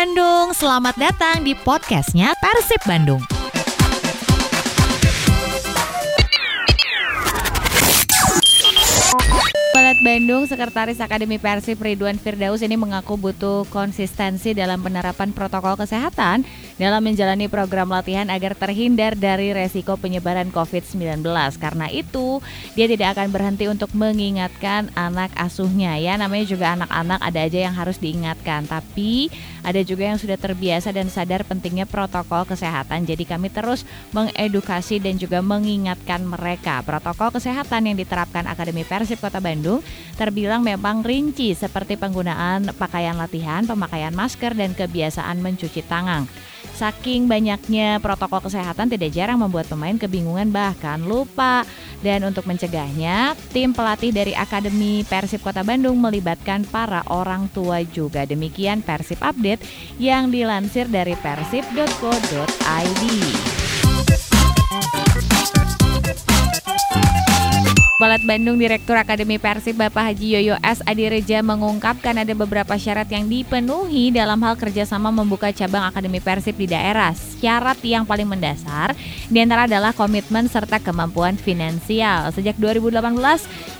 Bandung, selamat datang di podcastnya Persib Bandung. Balat Bandung, Sekretaris Akademi Persib Ridwan Firdaus ini mengaku butuh konsistensi dalam penerapan protokol kesehatan dalam menjalani program latihan agar terhindar dari resiko penyebaran COVID-19. Karena itu, dia tidak akan berhenti untuk mengingatkan anak asuhnya. Ya, namanya juga anak-anak ada aja yang harus diingatkan. Tapi ada juga yang sudah terbiasa dan sadar pentingnya protokol kesehatan. Jadi kami terus mengedukasi dan juga mengingatkan mereka. Protokol kesehatan yang diterapkan Akademi Persib Kota Bandung terbilang memang rinci seperti penggunaan pakaian latihan, pemakaian masker, dan kebiasaan mencuci tangan. Saking banyaknya protokol kesehatan tidak jarang membuat pemain kebingungan bahkan lupa. Dan untuk mencegahnya, tim pelatih dari Akademi Persib Kota Bandung melibatkan para orang tua juga. Demikian Persib Update yang dilansir dari persib.co.id. Balat Bandung Direktur Akademi Persib Bapak Haji Yoyo S. Adireja mengungkapkan ada beberapa syarat yang dipenuhi dalam hal kerjasama membuka cabang Akademi Persib di daerah. Syarat yang paling mendasar di antara adalah komitmen serta kemampuan finansial. Sejak 2018,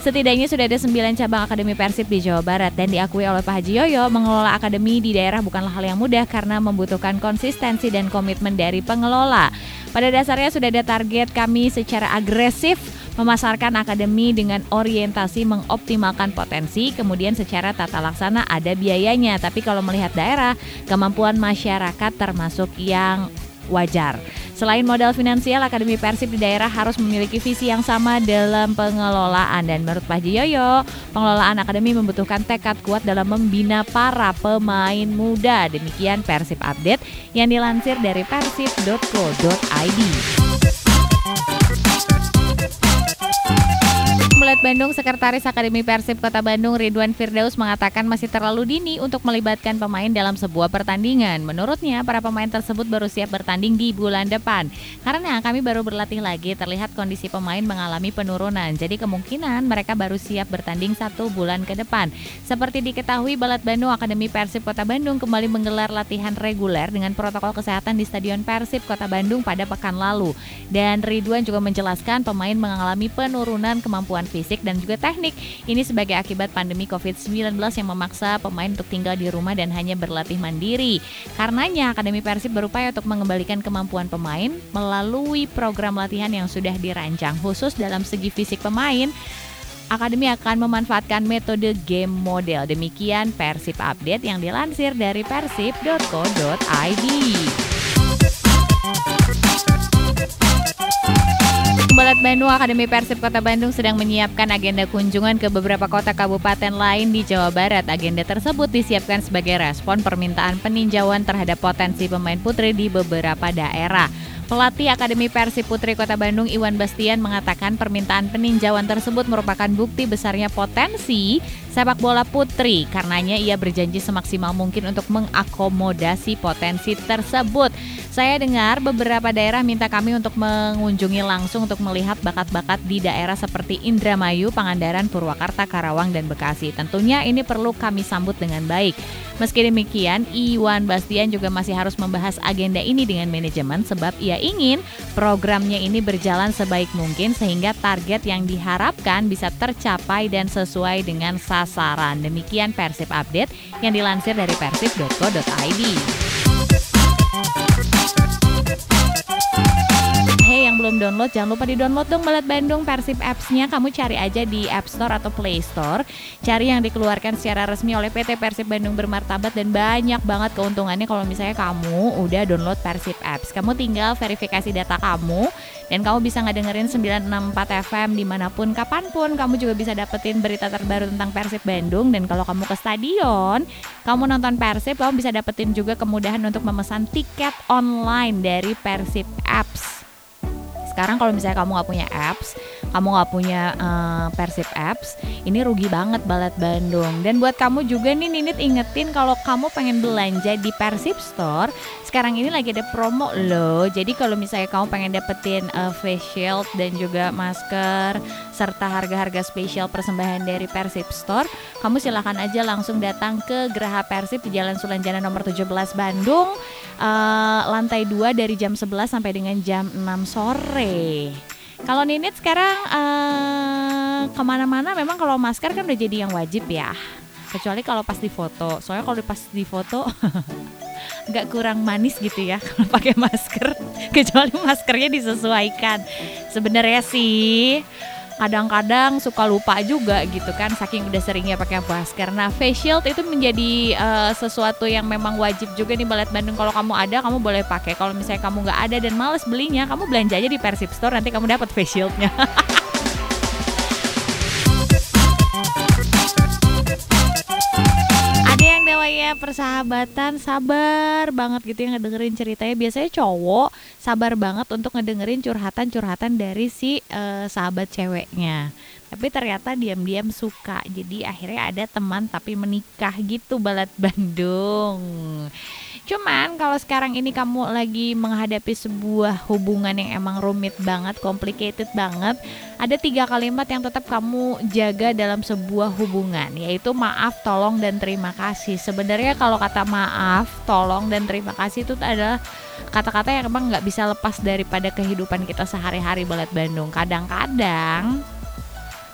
setidaknya sudah ada 9 cabang Akademi Persib di Jawa Barat dan diakui oleh Pak Haji Yoyo mengelola akademi di daerah bukanlah hal yang mudah karena membutuhkan konsistensi dan komitmen dari pengelola. Pada dasarnya sudah ada target kami secara agresif memasarkan akademi dengan orientasi mengoptimalkan potensi, kemudian secara tata laksana ada biayanya. Tapi kalau melihat daerah, kemampuan masyarakat termasuk yang wajar. Selain modal finansial, Akademi Persib di daerah harus memiliki visi yang sama dalam pengelolaan dan menurut Pak Jiyoyo, pengelolaan akademi membutuhkan tekad kuat dalam membina para pemain muda. Demikian Persib Update yang dilansir dari persib.co.id. Mulet Bandung, Sekretaris Akademi Persib Kota Bandung Ridwan Firdaus mengatakan masih terlalu dini untuk melibatkan pemain dalam sebuah pertandingan. Menurutnya, para pemain tersebut baru siap bertanding di bulan depan. Karena kami baru berlatih lagi, terlihat kondisi pemain mengalami penurunan. Jadi kemungkinan mereka baru siap bertanding satu bulan ke depan. Seperti diketahui, Balat Bandung Akademi Persib Kota Bandung kembali menggelar latihan reguler dengan protokol kesehatan di Stadion Persib Kota Bandung pada pekan lalu. Dan Ridwan juga menjelaskan pemain mengalami penurunan kemampuan fisik dan juga teknik. Ini sebagai akibat pandemi COVID-19 yang memaksa pemain untuk tinggal di rumah dan hanya berlatih mandiri. Karenanya, Akademi Persib berupaya untuk mengembalikan kemampuan pemain melalui program latihan yang sudah dirancang khusus dalam segi fisik pemain. Akademi akan memanfaatkan metode game model. Demikian Persib Update yang dilansir dari persib.co.id. Bandung Akademi Persib Kota Bandung sedang menyiapkan agenda kunjungan ke beberapa kota kabupaten lain di Jawa Barat. Agenda tersebut disiapkan sebagai respon permintaan peninjauan terhadap potensi pemain putri di beberapa daerah. Pelatih Akademi Persib Putri Kota Bandung Iwan Bastian mengatakan permintaan peninjauan tersebut merupakan bukti besarnya potensi sepak bola putri. Karenanya ia berjanji semaksimal mungkin untuk mengakomodasi potensi tersebut. Saya dengar beberapa daerah minta kami untuk mengunjungi langsung untuk melihat bakat-bakat di daerah seperti Indramayu, Pangandaran, Purwakarta, Karawang, dan Bekasi. Tentunya ini perlu kami sambut dengan baik. Meski demikian, Iwan Bastian juga masih harus membahas agenda ini dengan manajemen sebab ia ingin programnya ini berjalan sebaik mungkin sehingga target yang diharapkan bisa tercapai dan sesuai dengan sasaran. Demikian Persib Update yang dilansir dari persib.co.id. Hey yang belum download, jangan lupa di-download dong Balat Bandung Persib Apps-nya. Kamu cari aja di App Store atau Play Store. Cari yang dikeluarkan secara resmi oleh PT Persib Bandung Bermartabat dan banyak banget keuntungannya kalau misalnya kamu udah download Persib Apps. Kamu tinggal verifikasi data kamu dan kamu bisa ngedengerin 964 FM di mana pun, kapan pun. Kamu juga bisa dapetin berita terbaru tentang Persib Bandung dan kalau kamu ke stadion, kamu nonton Persib, kamu bisa dapetin juga kemudahan untuk memesan tiket online dari Persib Apps. Sekarang kalau misalnya kamu nggak punya apps, kamu nggak punya uh, Persib apps, ini rugi banget Balat Bandung. Dan buat kamu juga nih Ninit ingetin kalau kamu pengen belanja di Persib Store, sekarang ini lagi ada promo loh. Jadi kalau misalnya kamu pengen dapetin uh, face shield dan juga masker serta harga-harga spesial persembahan dari Persib Store, kamu silahkan aja langsung datang ke Geraha Persib di Jalan Sulanjana nomor 17 Bandung, uh, lantai 2 dari jam 11 sampai dengan jam 6 sore. Kalau Ninit sekarang uh, ke mana-mana memang kalau masker kan udah jadi yang wajib ya. Kecuali kalau pas di foto. Soalnya kalau pas di foto nggak kurang manis gitu ya kalau pakai masker. Kecuali maskernya disesuaikan. Sebenarnya sih kadang-kadang suka lupa juga gitu kan saking udah seringnya pakai masker. Nah, face shield itu menjadi uh, sesuatu yang memang wajib juga nih Balet Bandung. Kalau kamu ada, kamu boleh pakai. Kalau misalnya kamu nggak ada dan males belinya, kamu belanja aja di Persib Store nanti kamu dapat face shieldnya. namanya persahabatan sabar banget gitu yang ngedengerin ceritanya. Biasanya cowok sabar banget untuk ngedengerin curhatan-curhatan dari si uh, sahabat ceweknya. Tapi ternyata diam-diam suka. Jadi akhirnya ada teman tapi menikah gitu balat Bandung Cuman kalau sekarang ini kamu lagi menghadapi sebuah hubungan yang emang rumit banget, complicated banget, ada tiga kalimat yang tetap kamu jaga dalam sebuah hubungan, yaitu maaf, tolong, dan terima kasih. Sebenarnya kalau kata maaf, tolong, dan terima kasih itu adalah kata-kata yang emang nggak bisa lepas daripada kehidupan kita sehari-hari Balat Bandung. Kadang-kadang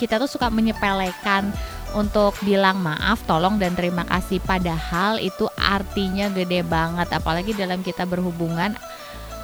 kita tuh suka menyepelekan untuk bilang maaf, tolong dan terima kasih. Padahal itu artinya gede banget. Apalagi dalam kita berhubungan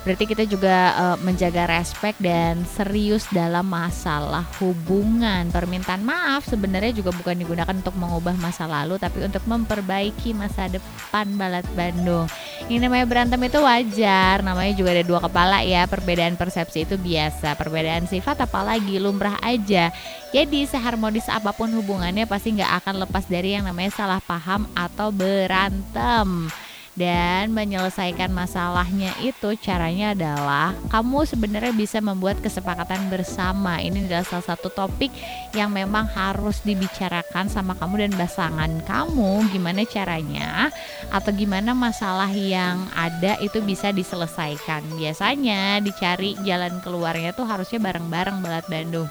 Berarti kita juga uh, menjaga respect dan serius dalam masalah hubungan. Permintaan maaf sebenarnya juga bukan digunakan untuk mengubah masa lalu, tapi untuk memperbaiki masa depan Balat Bandung. Ini namanya berantem itu wajar, namanya juga ada dua kepala ya. Perbedaan persepsi itu biasa, perbedaan sifat apalagi lumrah aja. Jadi seharmonis apa pun hubungannya pasti nggak akan lepas dari yang namanya salah paham atau berantem dan menyelesaikan masalahnya itu caranya adalah kamu sebenarnya bisa membuat kesepakatan bersama. Ini adalah salah satu topik yang memang harus dibicarakan sama kamu dan pasangan kamu gimana caranya atau gimana masalah yang ada itu bisa diselesaikan. Biasanya dicari jalan keluarnya tuh harusnya bareng-bareng Balat Bandung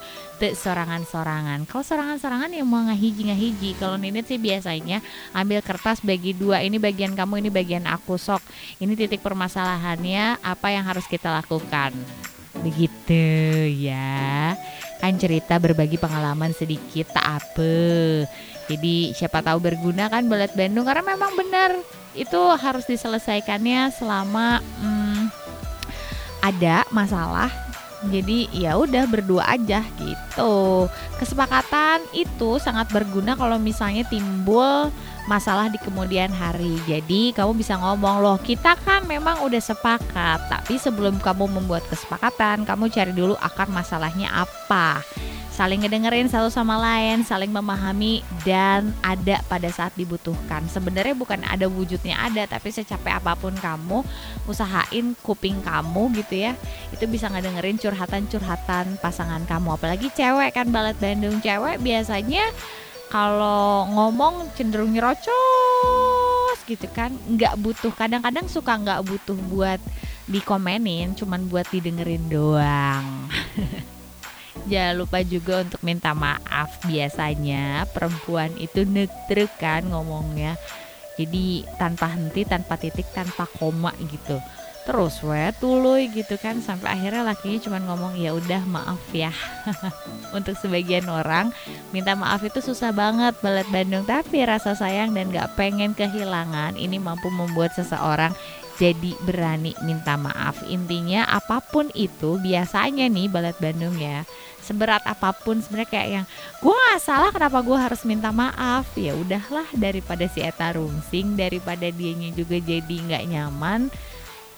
sorangan-sorangan. Kalau sorangan-sorangan yang mau ngahiji-ngahiji. Kalau Ninit sih biasanya ambil kertas bagi dua. Ini bagian kamu, ini bagian aku sok. Ini titik permasalahannya apa yang harus kita lakukan. Begitu ya. Kan cerita berbagi pengalaman sedikit tak apa. Jadi siapa tahu berguna kan Balet Bandung karena memang benar itu harus diselesaikannya selama hmm, ada masalah jadi ya udah berdua aja gitu. Kesepakatan itu sangat berguna kalau misalnya timbul masalah di kemudian hari. Jadi kamu bisa ngomong loh, kita kan memang udah sepakat, tapi sebelum kamu membuat kesepakatan, kamu cari dulu akar masalahnya apa saling ngedengerin satu sama lain, saling memahami dan ada pada saat dibutuhkan. Sebenarnya bukan ada wujudnya ada, tapi secapek apa pun kamu usahain kuping kamu gitu ya, itu bisa ngedengerin curhatan-curhatan pasangan kamu. Apalagi cewek kan balat Bandung cewek biasanya kalau ngomong cenderung nyerocos gitu kan, nggak butuh. Kadang-kadang suka nggak butuh buat dikomenin, cuman buat didengerin doang. Jangan lupa juga untuk minta maaf. Biasanya perempuan itu netrek kan ngomongnya. Jadi tanpa henti, tanpa titik, tanpa koma gitu. Terus we tuluy gitu kan sampai akhirnya lakinya cuma ngomong ya udah maaf ya. Untuk sebagian orang minta maaf itu susah banget balet Bandung. Tapi rasa sayang dan gak pengen kehilangan ini mampu membuat seseorang jadi berani minta maaf. Intinya apa pun itu biasanya nih balet Bandung ya seberat apa pun sebenarnya kayak yang gue nggak salah kenapa gue harus minta maaf. Ya udahlah daripada si eta rungsing daripada dianya juga jadi nggak nyaman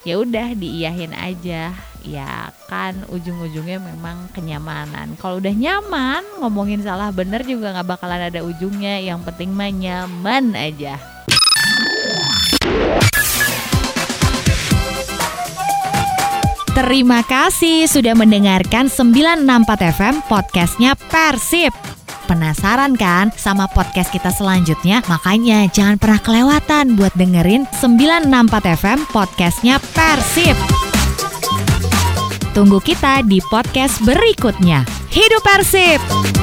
ya udah diiyahin aja. Ya kan ujung-ujungnya memang kenyamanan. Kalau udah nyaman ngomongin salah bener juga nggak bakalan ada ujungnya. Yang penting mah nyaman aja Terima kasih sudah mendengarkan 964 FM podcastnya Persib. Penasaran kan sama podcast kita selanjutnya? Makanya jangan pernah kelewatan buat dengerin 964 FM podcastnya Persib. Tunggu kita di podcast berikutnya. Hidup Persib!